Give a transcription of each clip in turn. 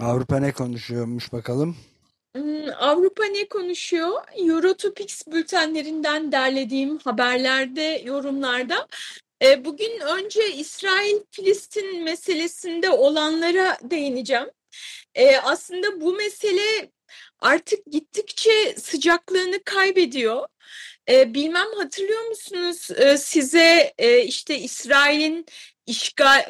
Avrupa ne konuşuyormuş bakalım? Hmm, Avrupa ne konuşuyor? Eurotopics bültenlerinden derlediğim haberlerde, yorumlarda. E, bugün önce İsrail-Filistin meselesinde olanlara değineceğim. E, aslında bu mesele artık gittikçe sıcaklığını kaybediyor. E, bilmem hatırlıyor musunuz e, size e, işte İsrail'in işgal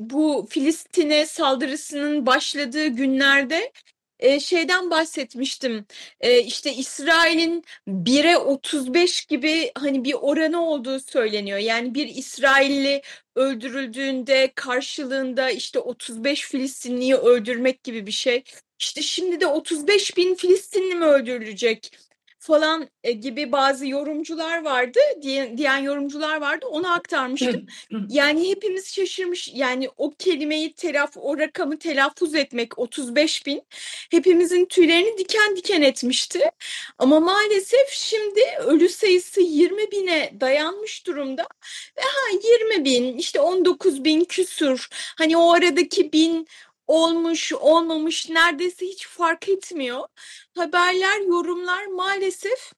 bu Filistin'e saldırısının başladığı günlerde e, şeyden bahsetmiştim. E, işte İsrail'in 1'e 35 gibi hani bir oranı olduğu söyleniyor. Yani bir İsrailli öldürüldüğünde karşılığında işte 35 Filistinliyi öldürmek gibi bir şey. İşte şimdi de 35 bin Filistinli mi öldürülecek? Falan e, gibi bazı yorumcular vardı diyen, diyen yorumcular vardı onu aktarmıştım. yani hepimiz şaşırmış yani o kelimeyi telaf o rakamı telaffuz etmek 35 bin hepimizin tüylerini diken diken etmişti. Ama maalesef şimdi ölü sayısı 20 bine dayanmış durumda ve ha 20 bin işte 19 bin küsur hani o aradaki bin olmuş olmamış neredeyse hiç fark etmiyor. Haberler, yorumlar maalesef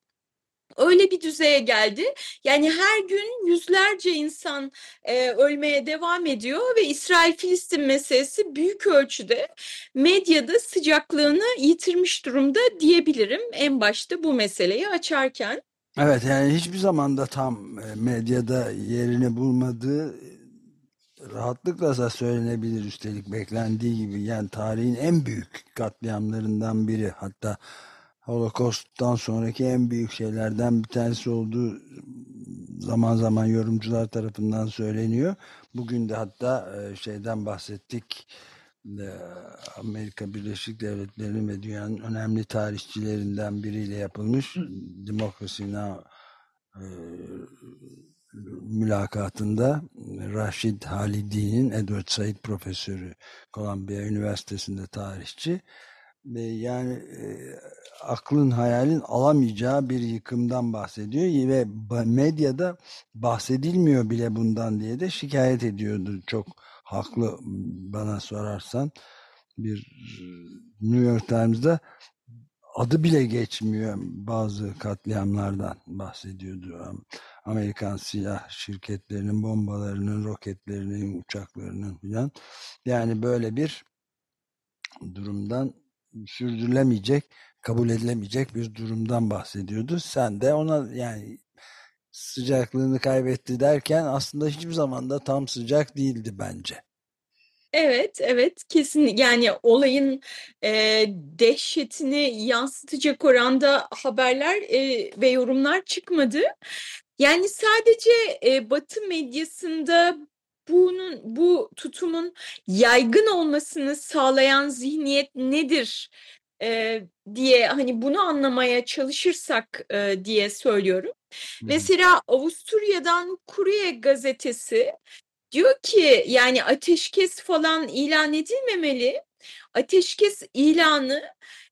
öyle bir düzeye geldi. Yani her gün yüzlerce insan e, ölmeye devam ediyor ve İsrail-Filistin meselesi büyük ölçüde medyada sıcaklığını yitirmiş durumda diyebilirim en başta bu meseleyi açarken. Evet yani hiçbir zamanda tam e, medyada yerini bulmadığı rahatlıkla da söylenebilir üstelik beklendiği gibi yani tarihin en büyük katliamlarından biri hatta Holocaust'tan sonraki en büyük şeylerden bir tanesi olduğu zaman zaman yorumcular tarafından söyleniyor. Bugün de hatta e, şeyden bahsettik. E, Amerika Birleşik Devletleri'nin ve dünyanın önemli tarihçilerinden biriyle yapılmış Democracy Now! E, mülakatında Raşid Halidi'nin Edward Said profesörü Columbia Üniversitesi'nde tarihçi yani e, aklın hayalin alamayacağı bir yıkımdan bahsediyor ve medyada bahsedilmiyor bile bundan diye de şikayet ediyordu. Çok haklı bana sorarsan bir New York Times'da adı bile geçmiyor bazı katliamlardan bahsediyordu. Amerikan silah şirketlerinin bombalarının, roketlerinin, uçaklarının filan. Yani böyle bir durumdan sürdürülemeyecek, kabul edilemeyecek bir durumdan bahsediyordu. Sen de ona yani sıcaklığını kaybetti derken aslında hiçbir zaman da tam sıcak değildi bence. Evet, evet kesin yani olayın e, dehşetini yansıtacak oranda haberler e, ve yorumlar çıkmadı. Yani sadece e, Batı medyasında bunun bu tutumun yaygın olmasını sağlayan zihniyet nedir e, diye hani bunu anlamaya çalışırsak e, diye söylüyorum. Hmm. Mesela Avusturya'dan Kurye gazetesi diyor ki yani ateşkes falan ilan edilmemeli. Ateşkes ilanı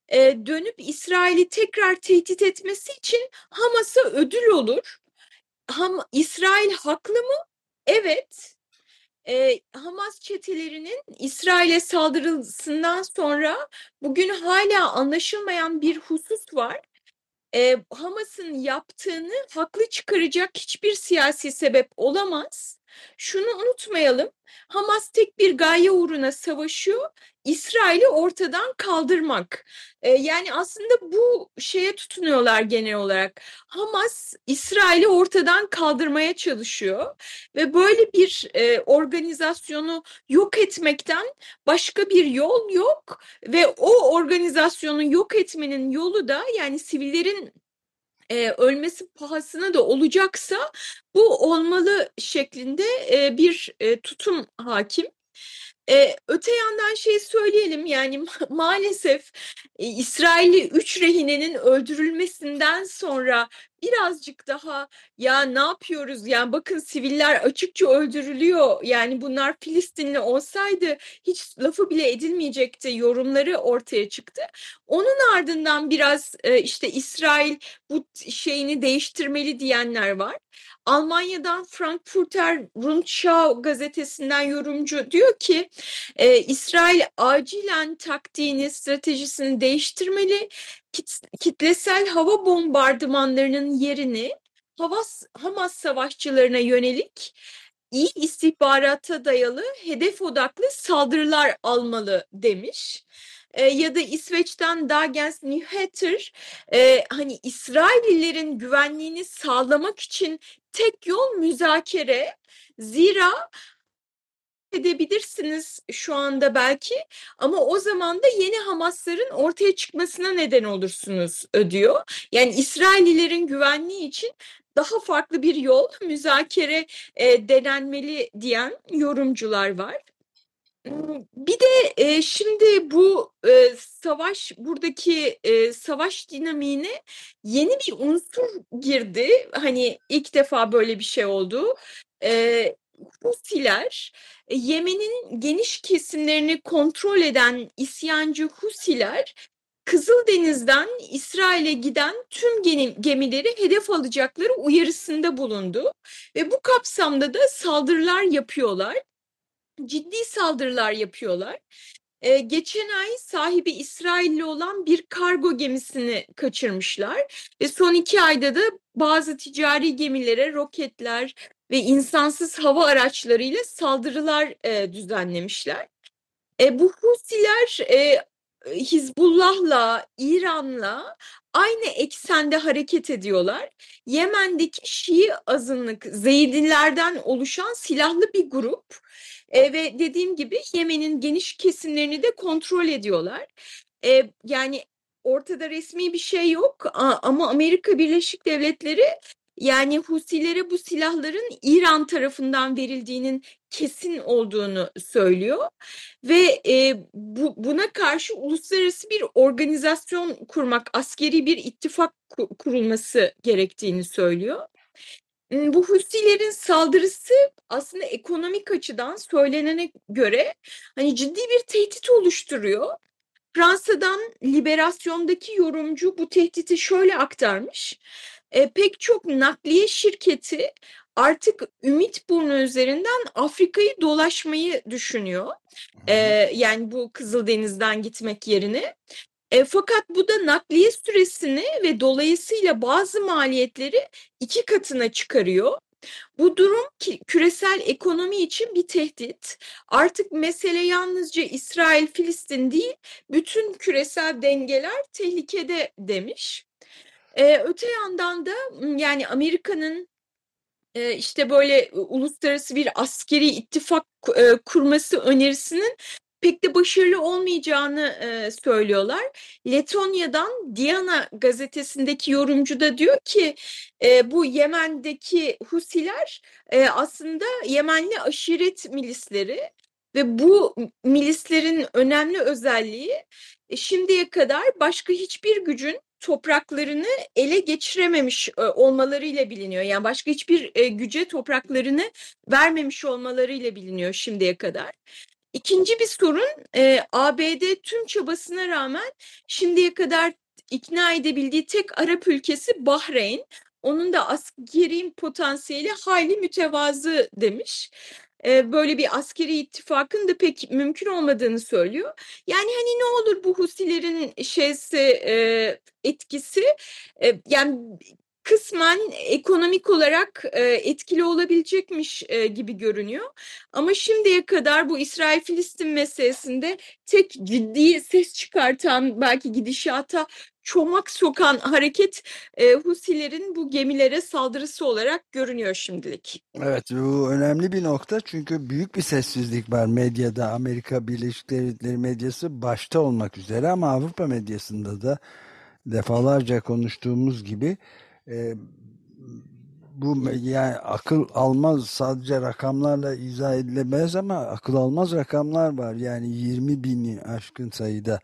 e, dönüp İsrail'i tekrar tehdit etmesi için Hamas'a ödül olur. Ham, İsrail haklı mı? Evet. E, Hamas çetelerinin İsrail'e saldırısından sonra bugün hala anlaşılmayan bir husus var. E, Hamas'ın yaptığını haklı çıkaracak hiçbir siyasi sebep olamaz. Şunu unutmayalım. Hamas tek bir gaye uğruna savaşıyor. İsrail'i ortadan kaldırmak. Ee, yani aslında bu şeye tutunuyorlar genel olarak. Hamas İsrail'i ortadan kaldırmaya çalışıyor ve böyle bir e, organizasyonu yok etmekten başka bir yol yok ve o organizasyonu yok etmenin yolu da yani sivillerin e, ölmesi pahasına da olacaksa bu olmalı şeklinde e, bir e, tutum hakim. Ee, öte yandan şey söyleyelim yani ma maalesef e, İsrailli üç rehinenin öldürülmesinden sonra birazcık daha ya ne yapıyoruz yani bakın siviller açıkça öldürülüyor yani bunlar Filistinli olsaydı hiç lafı bile edilmeyecekti yorumları ortaya çıktı. Onun ardından biraz işte İsrail bu şeyini değiştirmeli diyenler var. Almanya'dan Frankfurter Rundschau gazetesinden yorumcu diyor ki e, İsrail acilen taktiğini, stratejisini değiştirmeli. Kit, kitlesel hava bombardımanlarının yerini Havas, Hamas savaşçılarına yönelik iyi istihbarata dayalı hedef odaklı saldırılar almalı demiş. E, ya da İsveç'ten Dagens Nyheter e, hani İsraillilerin güvenliğini sağlamak için tek yol müzakere. Zira edebilirsiniz şu anda belki ama o zaman da yeni Hamasların ortaya çıkmasına neden olursunuz diyor. Yani İsraillilerin güvenliği için daha farklı bir yol müzakere e, denenmeli diyen yorumcular var. Bir de e, şimdi bu e, savaş buradaki e, savaş dinamiğine yeni bir unsur girdi. Hani ilk defa böyle bir şey oldu. E, Husiler, Yemen'in geniş kesimlerini kontrol eden isyancı Husiler Kızıldeniz'den İsrail'e giden tüm gemileri hedef alacakları uyarısında bulundu ve bu kapsamda da saldırılar yapıyorlar ciddi saldırılar yapıyorlar. Ee, geçen ay sahibi İsrailli olan bir kargo gemisini kaçırmışlar ve son iki ayda da bazı ticari gemilere roketler ve insansız hava araçlarıyla saldırılar e, düzenlemişler. E, bu Husiler e, Hizbullah'la, İran'la aynı eksende hareket ediyorlar. Yemen'deki Şii azınlık Zeydilerden oluşan silahlı bir grup e, ve dediğim gibi Yemen'in geniş kesimlerini de kontrol ediyorlar. E, yani ortada resmi bir şey yok ama Amerika Birleşik Devletleri yani Husilere bu silahların İran tarafından verildiğinin kesin olduğunu söylüyor ve e, bu, buna karşı uluslararası bir organizasyon kurmak, askeri bir ittifak kurulması gerektiğini söylüyor. Bu Husilerin saldırısı aslında ekonomik açıdan söylenene göre hani ciddi bir tehdit oluşturuyor. Fransa'dan Liberasyon'daki yorumcu bu tehditi şöyle aktarmış. E, pek çok nakliye şirketi artık Ümitburnu üzerinden Afrika'yı dolaşmayı düşünüyor. E, yani bu Kızıldeniz'den gitmek yerine. E, fakat bu da nakliye süresini ve dolayısıyla bazı maliyetleri iki katına çıkarıyor. Bu durum ki, küresel ekonomi için bir tehdit. Artık mesele yalnızca İsrail-Filistin değil, bütün küresel dengeler tehlikede demiş. Ee, öte yandan da yani Amerika'nın e, işte böyle uluslararası bir askeri ittifak e, kurması önerisinin pek de başarılı olmayacağını e, söylüyorlar. Letonya'dan Diana gazetesindeki yorumcu da diyor ki e, bu Yemen'deki Husiler e, aslında Yemenli aşiret milisleri ve bu milislerin önemli özelliği e, şimdiye kadar başka hiçbir gücün topraklarını ele geçirememiş e, olmalarıyla biliniyor. Yani başka hiçbir e, güce topraklarını vermemiş olmalarıyla biliniyor şimdiye kadar. İkinci bir sorun e, ABD tüm çabasına rağmen şimdiye kadar ikna edebildiği tek Arap ülkesi Bahreyn. Onun da askeri potansiyeli hayli mütevazı demiş. Böyle bir askeri ittifakın da pek mümkün olmadığını söylüyor. Yani hani ne olur bu Husilerin şeysi etkisi yani kısmen ekonomik olarak e, etkili olabilecekmiş e, gibi görünüyor. Ama şimdiye kadar bu İsrail-Filistin meselesinde tek ciddi ses çıkartan belki gidişata çomak sokan hareket e, Husilerin bu gemilere saldırısı olarak görünüyor şimdilik. Evet bu önemli bir nokta çünkü büyük bir sessizlik var medyada Amerika Birleşik Devletleri medyası başta olmak üzere ama Avrupa medyasında da defalarca konuştuğumuz gibi e, bu yani akıl almaz sadece rakamlarla izah edilemez ama akıl almaz rakamlar var. Yani 20 bini aşkın sayıda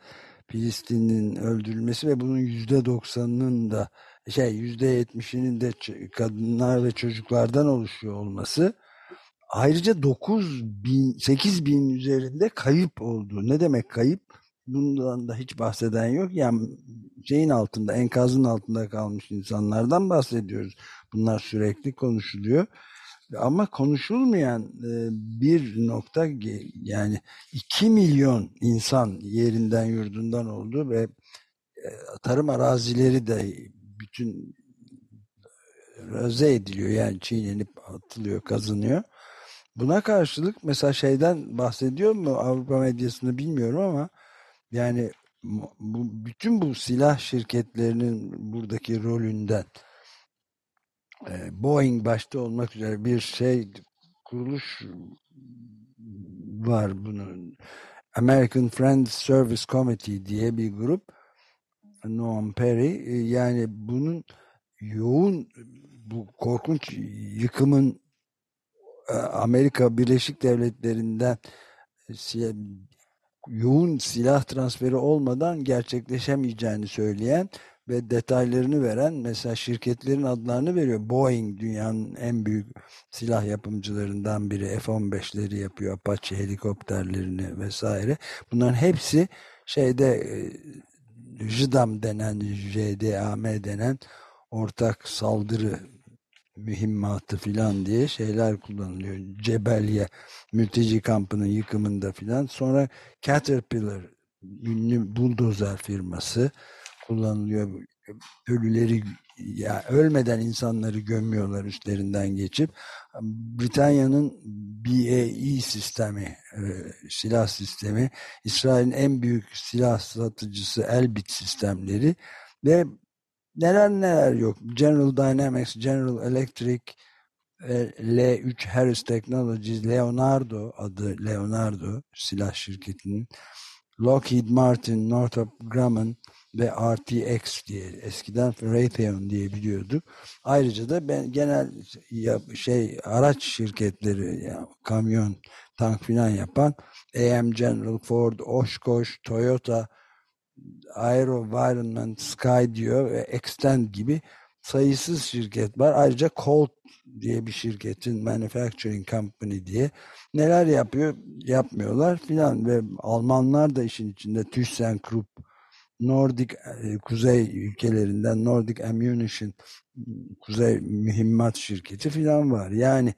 Filistin'in öldürülmesi ve bunun yüzde doksanının da şey yüzde yetmişinin de kadınlar ve çocuklardan oluşuyor olması. Ayrıca 9 bin, 8 bin üzerinde kayıp olduğu. Ne demek kayıp? Bundan da hiç bahseden yok. Yani şeyin altında, enkazın altında kalmış insanlardan bahsediyoruz. Bunlar sürekli konuşuluyor. Ama konuşulmayan e, bir nokta yani 2 milyon insan yerinden yurdundan oldu ve e, tarım arazileri de bütün röze ediliyor yani çiğnenip atılıyor, kazınıyor. Buna karşılık mesela şeyden bahsediyor mu Avrupa medyasını bilmiyorum ama yani bu, bütün bu silah şirketlerinin buradaki rolünden Boeing başta olmak üzere bir şey kuruluş var bunun. American Friends Service Committee diye bir grup. Noam Perry yani bunun yoğun bu korkunç yıkımın Amerika Birleşik Devletleri'nden yoğun silah transferi olmadan gerçekleşemeyeceğini söyleyen ve detaylarını veren mesela şirketlerin adlarını veriyor. Boeing dünyanın en büyük silah yapımcılarından biri F-15'leri yapıyor. Apache helikopterlerini vesaire. Bunların hepsi şeyde e, JDAM denen JDAM denen ortak saldırı mühimmatı filan diye şeyler kullanılıyor. Cebelye mülteci kampının yıkımında filan. Sonra Caterpillar ünlü buldozer firması kullanılıyor. Ölüleri ya ölmeden insanları gömüyorlar üstlerinden geçip. Britanya'nın BAE sistemi, e, silah sistemi, İsrail'in en büyük silah satıcısı Elbit sistemleri ve neler neler yok. General Dynamics, General Electric, e, L3 Harris Technologies, Leonardo adı Leonardo silah şirketinin, Lockheed Martin, Northrop Grumman, ve RTX diye eskiden Raytheon diye biliyorduk. Ayrıca da ben genel şey araç şirketleri yani kamyon, tank filan yapan AM General, Ford, Oshkosh, Toyota, AeroVironment, Skydio ve Extend gibi sayısız şirket var. Ayrıca Colt diye bir şirketin Manufacturing Company diye neler yapıyor yapmıyorlar filan ve Almanlar da işin içinde ThyssenKrupp Nordic e, kuzey ülkelerinden Nordic Ammunition kuzey mühimmat şirketi falan var. Yani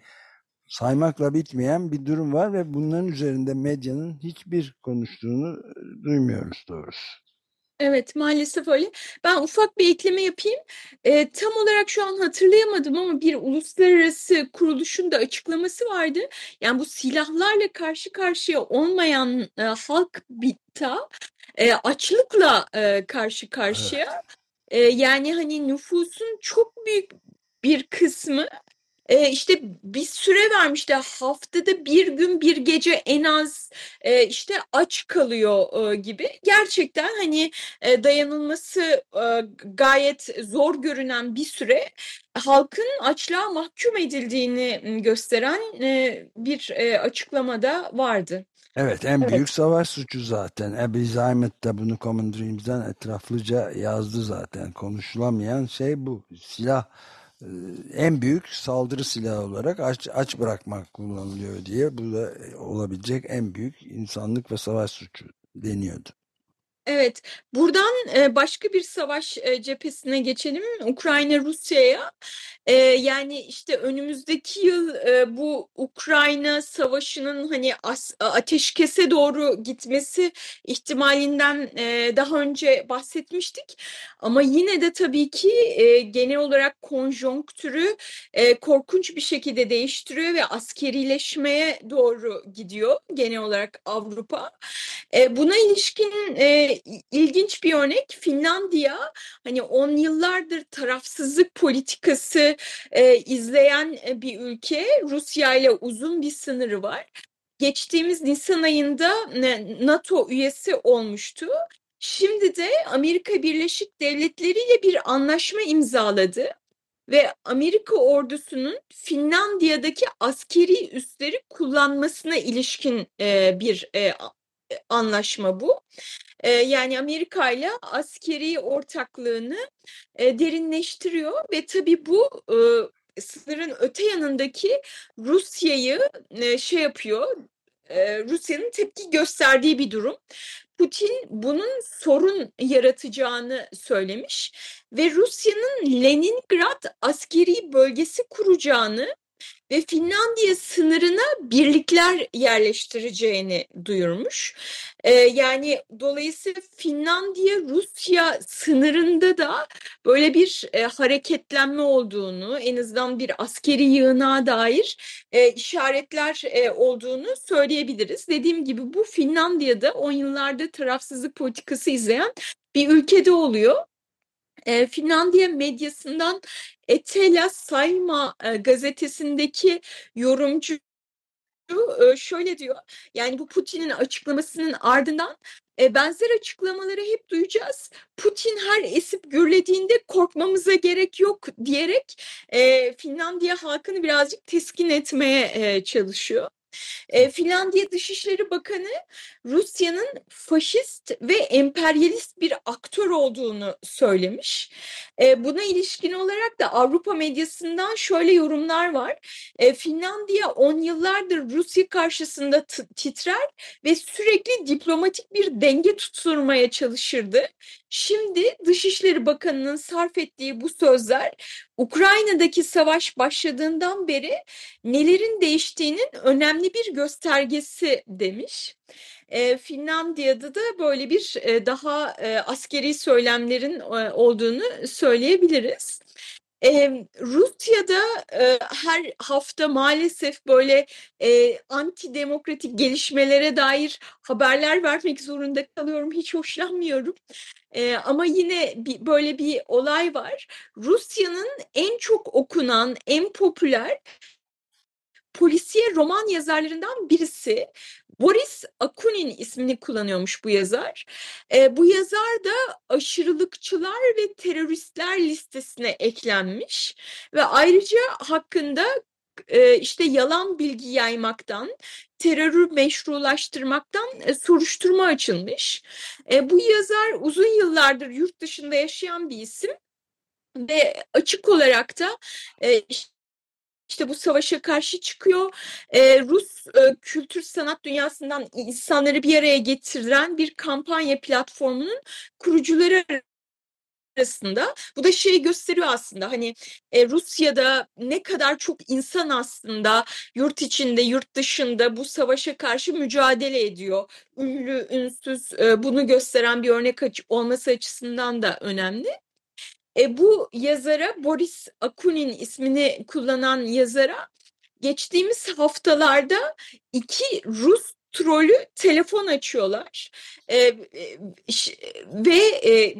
saymakla bitmeyen bir durum var ve bunların üzerinde medyanın hiçbir konuştuğunu e, duymuyoruz doğrusu. Evet maalesef öyle. Ben ufak bir ekleme yapayım. E, tam olarak şu an hatırlayamadım ama bir uluslararası kuruluşun da açıklaması vardı. Yani bu silahlarla karşı karşıya olmayan e, halk bitta e, açlıkla e, karşı karşıya. Evet. E, yani hani nüfusun çok büyük bir kısmı e, işte bir süre vermişti haftada bir gün bir gece en az e, işte aç kalıyor e, gibi gerçekten hani e, dayanılması e, gayet zor görünen bir süre halkın açlığa mahkum edildiğini gösteren e, bir e, açıklamada vardı. Evet en evet. büyük savaş suçu zaten. Abby Zaymet de bunu Common Dreams'den etraflıca yazdı zaten. Konuşulamayan şey bu. Silah en büyük saldırı silahı olarak aç, aç bırakmak kullanılıyor diye. Bu da olabilecek en büyük insanlık ve savaş suçu deniyordu. Evet, buradan e, başka bir savaş e, cephesine geçelim. Ukrayna Rusya'ya. E, yani işte önümüzdeki yıl e, bu Ukrayna savaşının hani as, ateşkese doğru gitmesi ihtimalinden e, daha önce bahsetmiştik. Ama yine de tabii ki e, genel olarak konjonktürü e, korkunç bir şekilde değiştiriyor ve askerileşmeye doğru gidiyor genel olarak Avrupa. E, buna ilişkin e, ilginç bir örnek Finlandiya hani on yıllardır tarafsızlık politikası e, izleyen bir ülke Rusya ile uzun bir sınırı var. Geçtiğimiz Nisan ayında NATO üyesi olmuştu. Şimdi de Amerika Birleşik Devletleri ile bir anlaşma imzaladı ve Amerika ordusunun Finlandiya'daki askeri üsleri kullanmasına ilişkin e, bir e, anlaşma bu. Yani Amerika ile askeri ortaklığını derinleştiriyor ve tabii bu e, sınırın öte yanındaki Rusya'yı şey yapıyor. Rusya'nın tepki gösterdiği bir durum. Putin bunun sorun yaratacağını söylemiş ve Rusya'nın Leningrad askeri bölgesi kuracağını ve Finlandiya sınırına birlikler yerleştireceğini duyurmuş. Ee, yani dolayısıyla Finlandiya Rusya sınırında da böyle bir e, hareketlenme olduğunu en azından bir askeri yığına dair e, işaretler e, olduğunu söyleyebiliriz. Dediğim gibi bu Finlandiya'da on yıllarda tarafsızlık politikası izleyen bir ülkede oluyor e, Finlandiya medyasından Etela Saima e, gazetesindeki yorumcu e, şöyle diyor. Yani bu Putin'in açıklamasının ardından e, benzer açıklamaları hep duyacağız. Putin her esip gürlediğinde korkmamıza gerek yok diyerek e, Finlandiya halkını birazcık teskin etmeye e, çalışıyor. E, Finlandiya Dışişleri Bakanı Rusya'nın faşist ve emperyalist bir aktör olduğunu söylemiş. E, buna ilişkin olarak da Avrupa medyasından şöyle yorumlar var. E, Finlandiya on yıllardır Rusya karşısında titrer ve sürekli diplomatik bir denge tutturmaya çalışırdı. Şimdi Dışişleri Bakanı'nın sarf ettiği bu sözler Ukrayna'daki savaş başladığından beri nelerin değiştiğinin önemli bir göstergesi demiş. E, Finlandiya'da da böyle bir e, daha e, askeri söylemlerin e, olduğunu söyleyebiliriz. Ee, Rusya'da e, her hafta maalesef böyle e, antidemokratik gelişmelere dair haberler vermek zorunda kalıyorum. Hiç hoşlanmıyorum. E, ama yine bir, böyle bir olay var. Rusya'nın en çok okunan, en popüler polisiye roman yazarlarından birisi Boris Akunin ismini kullanıyormuş bu yazar. E, bu yazar da aşırılıkçılar ve teröristler listesine eklenmiş ve ayrıca hakkında işte yalan bilgi yaymaktan, terörü meşrulaştırmaktan soruşturma açılmış. Bu yazar uzun yıllardır yurt dışında yaşayan bir isim ve açık olarak da işte bu savaşa karşı çıkıyor. E, Rus e, kültür sanat dünyasından insanları bir araya getiren bir kampanya platformunun kurucuları arasında. Bu da şeyi gösteriyor aslında hani e, Rusya'da ne kadar çok insan aslında yurt içinde yurt dışında bu savaşa karşı mücadele ediyor. Ünlü, ünsüz e, bunu gösteren bir örnek olması açısından da önemli. E, bu yazara Boris Akunin ismini kullanan yazara geçtiğimiz haftalarda iki Rus trolü telefon açıyorlar. E, e, ve e,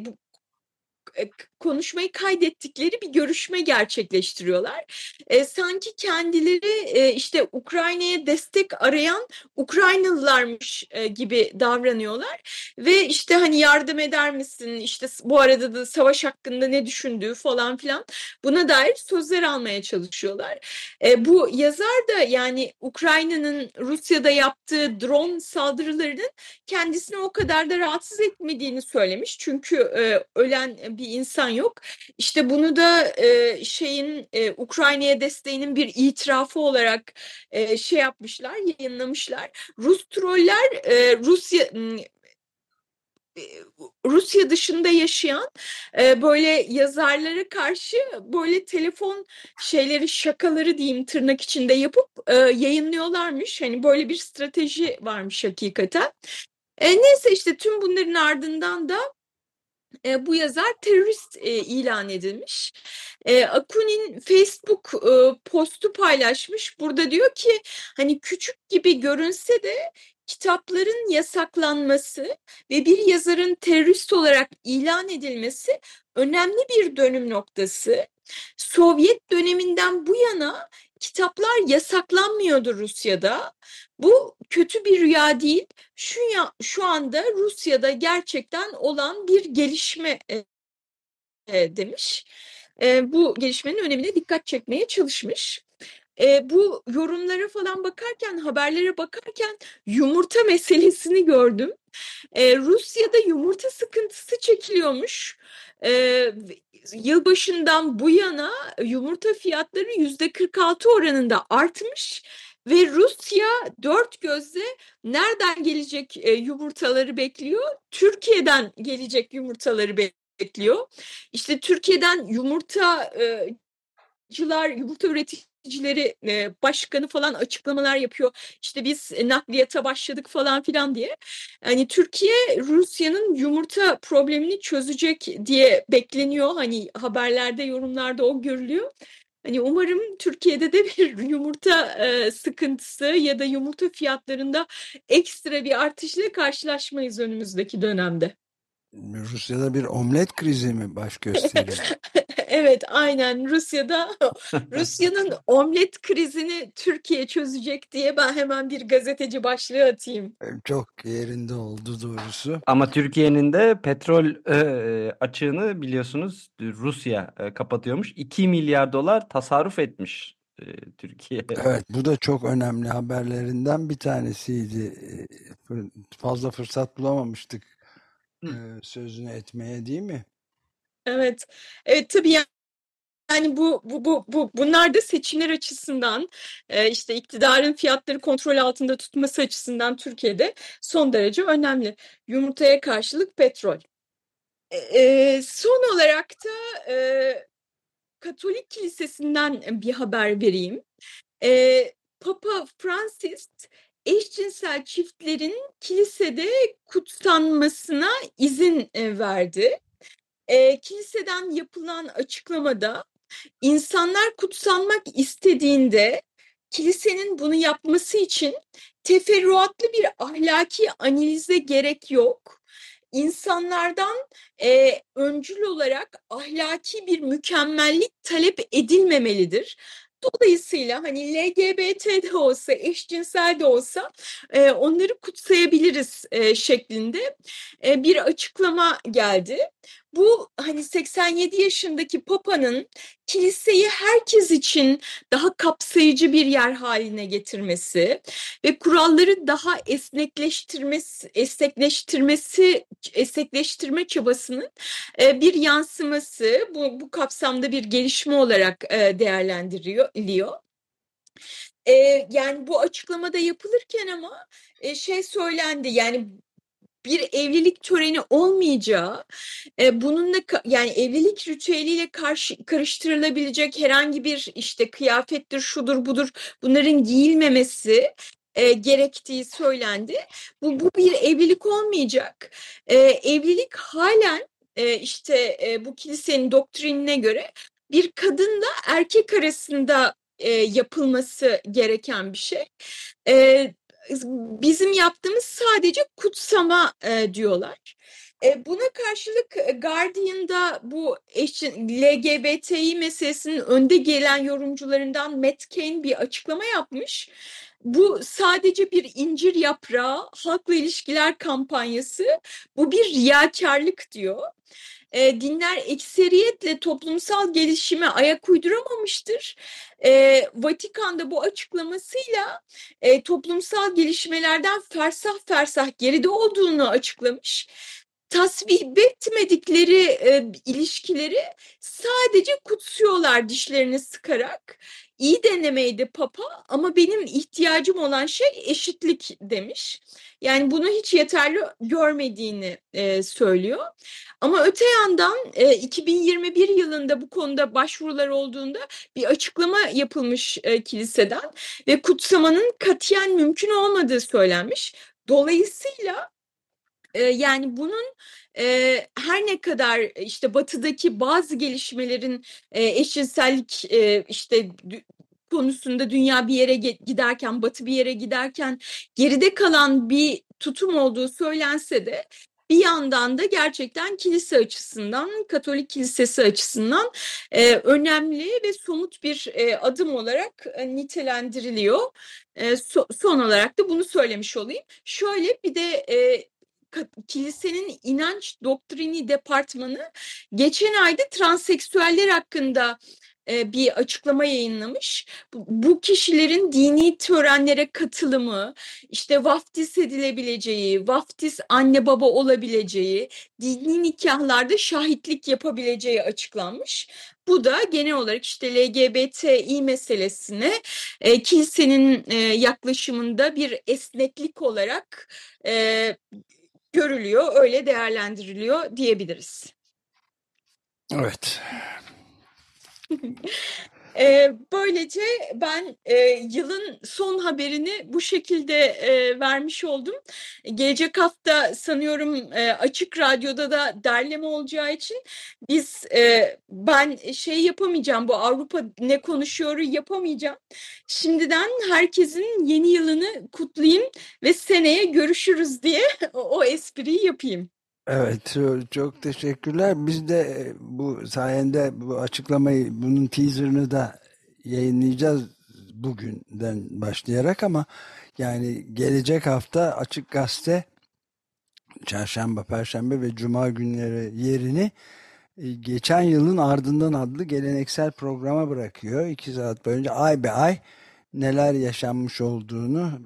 e, konuşmayı kaydettikleri bir görüşme gerçekleştiriyorlar. E, sanki kendileri e, işte Ukrayna'ya destek arayan Ukraynalılarmış e, gibi davranıyorlar ve işte hani yardım eder misin işte bu arada da savaş hakkında ne düşündüğü falan filan buna dair sözler almaya çalışıyorlar. E, bu yazar da yani Ukrayna'nın Rusya'da yaptığı drone saldırılarının kendisini o kadar da rahatsız etmediğini söylemiş. Çünkü e, ölen bir insan yok. İşte bunu da e, şeyin e, Ukrayna'ya desteğinin bir itirafı olarak e, şey yapmışlar, yayınlamışlar. Rus troller e, Rusya Rusya dışında yaşayan e, böyle yazarlara karşı böyle telefon şeyleri şakaları diyeyim tırnak içinde yapıp e, yayınlıyorlarmış. Hani böyle bir strateji varmış hakikaten. E, neyse işte tüm bunların ardından da e, bu yazar terörist e, ilan edilmiş. E, Akunin Facebook e, postu paylaşmış. Burada diyor ki hani küçük gibi görünse de kitapların yasaklanması ve bir yazarın terörist olarak ilan edilmesi önemli bir dönüm noktası. Sovyet döneminden bu yana kitaplar yasaklanmıyordu Rusya'da. Bu kötü bir rüya değil. Şu ya, şu anda Rusya'da gerçekten olan bir gelişme e, e, demiş. E, bu gelişmenin önemine dikkat çekmeye çalışmış. E, bu yorumlara falan bakarken, haberlere bakarken yumurta meselesini gördüm. E, Rusya'da yumurta sıkıntısı çekiliyormuş. E, yılbaşından bu yana yumurta fiyatları yüzde 46 oranında artmış ve Rusya dört gözle nereden gelecek e, yumurtaları bekliyor? Türkiye'den gelecek yumurtaları bekliyor. İşte Türkiye'den yumurta yıllar yumurta üreticileri e, başkanı falan açıklamalar yapıyor. İşte biz nakliyata başladık falan filan diye. Hani Türkiye Rusya'nın yumurta problemini çözecek diye bekleniyor. Hani haberlerde, yorumlarda o görülüyor. Hani umarım Türkiye'de de bir yumurta e, sıkıntısı ya da yumurta fiyatlarında ekstra bir artışla karşılaşmayız önümüzdeki dönemde. Rusya'da bir omlet krizi mi baş gösteriyor? evet aynen Rusya'da Rusya'nın omlet krizini Türkiye çözecek diye ben hemen bir gazeteci başlığı atayım. Çok yerinde oldu doğrusu. Ama Türkiye'nin de petrol e, açığını biliyorsunuz Rusya e, kapatıyormuş. 2 milyar dolar tasarruf etmiş e, Türkiye. Evet bu da çok önemli haberlerinden bir tanesiydi. Fazla fırsat bulamamıştık sözünü etmeye değil mi? Evet. Evet tabii yani yani bu, bu, bu, bu bunlar da seçimler açısından e, işte iktidarın fiyatları kontrol altında tutması açısından Türkiye'de son derece önemli. Yumurtaya karşılık petrol. E, e, son olarak da e, Katolik Kilisesi'nden bir haber vereyim. E, Papa Francis eşcinsel çiftlerin kilisede kutsanmasına izin e, verdi. E, kiliseden yapılan açıklamada insanlar kutsanmak istediğinde kilisenin bunu yapması için teferruatlı bir ahlaki analize gerek yok. İnsanlardan e, öncül olarak ahlaki bir mükemmellik talep edilmemelidir. Dolayısıyla hani LGBT de olsa, eşcinsel de olsa e, onları kutsayabiliriz e, şeklinde e, bir açıklama geldi. Bu hani 87 yaşındaki Papa'nın kiliseyi herkes için daha kapsayıcı bir yer haline getirmesi ve kuralları daha esnekleştirmesi, esnekleştirmesi, esnekleştirme çabasının e, bir yansıması bu, bu kapsamda bir gelişme olarak e, değerlendiriliyor. E, yani bu açıklamada yapılırken ama şey söylendi yani bir evlilik töreni olmayacağı, e, bununla yani evlilik ritüeliyle karşı, karıştırılabilecek herhangi bir işte kıyafettir, şudur budur bunların giyilmemesi e, gerektiği söylendi. Bu, bu bir evlilik olmayacak. E, evlilik halen e, işte e, bu kilisenin doktrinine göre bir kadınla erkek arasında e, yapılması gereken bir şey. E, bizim yaptığımız sadece kutsama e, diyorlar. E, buna karşılık e, Guardian'da bu eşin, LGBTİ meselesinin önde gelen yorumcularından Matt Kane bir açıklama yapmış. Bu sadece bir incir yaprağı, halkla ilişkiler kampanyası, bu bir riyakarlık diyor e, dinler ekseriyetle toplumsal gelişime ayak uyduramamıştır. E, Vatikan'da bu açıklamasıyla e, toplumsal gelişmelerden fersah fersah geride olduğunu açıklamış. Tasvip etmedikleri e, ilişkileri sadece kutsuyorlar dişlerini sıkarak. İyi denemeydi Papa ama benim ihtiyacım olan şey eşitlik demiş. Yani bunu hiç yeterli görmediğini e, söylüyor. Ama öte yandan e, 2021 yılında bu konuda başvurular olduğunda bir açıklama yapılmış e, kiliseden ve kutsamanın katiyen mümkün olmadığı söylenmiş. Dolayısıyla yani bunun e, her ne kadar işte batıdaki bazı gelişmelerin e, eşcinsellik e, işte konusunda dünya bir yere giderken, batı bir yere giderken geride kalan bir tutum olduğu söylense de bir yandan da gerçekten kilise açısından, Katolik kilisesi açısından e, önemli ve somut bir e, adım olarak e, nitelendiriliyor. E, so, son olarak da bunu söylemiş olayım. Şöyle bir de e, kilisenin inanç doktrini departmanı geçen ayda transseksüeller hakkında e, bir açıklama yayınlamış. Bu kişilerin dini törenlere katılımı, işte vaftiz edilebileceği, vaftiz anne baba olabileceği, dini nikahlarda şahitlik yapabileceği açıklanmış. Bu da genel olarak işte LGBTİ meselesine e, kilisenin e, yaklaşımında bir esneklik olarak e, görülüyor, öyle değerlendiriliyor diyebiliriz. Evet. E, böylece ben e, yılın son haberini bu şekilde e, vermiş oldum. Gelecek hafta sanıyorum e, Açık Radyo'da da derleme olacağı için biz e, ben şey yapamayacağım bu Avrupa ne konuşuyoru yapamayacağım. Şimdiden herkesin yeni yılını kutlayayım ve seneye görüşürüz diye o, o espriyi yapayım. Evet çok teşekkürler. Biz de e, bu sayende bu açıklamayı bunun teaserını da yayınlayacağız bugünden başlayarak ama yani gelecek hafta Açık Gazete Çarşamba, Perşembe ve Cuma günleri yerini e, geçen yılın ardından adlı geleneksel programa bırakıyor. İki saat boyunca ay be ay neler yaşanmış olduğunu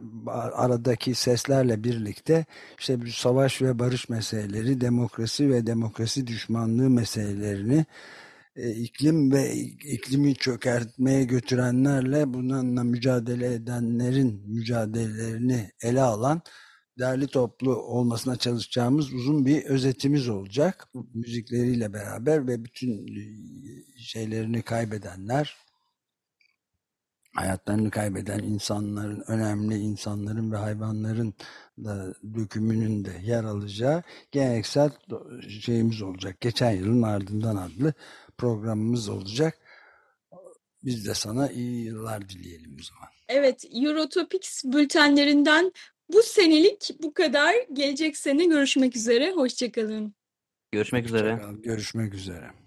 aradaki seslerle birlikte işte bu savaş ve barış meseleleri, demokrasi ve demokrasi düşmanlığı meselelerini e, iklim ve iklimi çökertmeye götürenlerle bununla mücadele edenlerin mücadelelerini ele alan derli toplu olmasına çalışacağımız uzun bir özetimiz olacak. Müzikleriyle beraber ve bütün e, şeylerini kaybedenler hayatlarını kaybeden insanların, önemli insanların ve hayvanların da dökümünün de yer alacağı geleneksel şeyimiz olacak. Geçen yılın ardından adlı programımız olacak. Biz de sana iyi yıllar dileyelim o zaman. Evet, Eurotopics bültenlerinden bu senelik bu kadar. Gelecek sene görüşmek üzere. Hoşçakalın. Görüşmek üzere. Görüşmek üzere.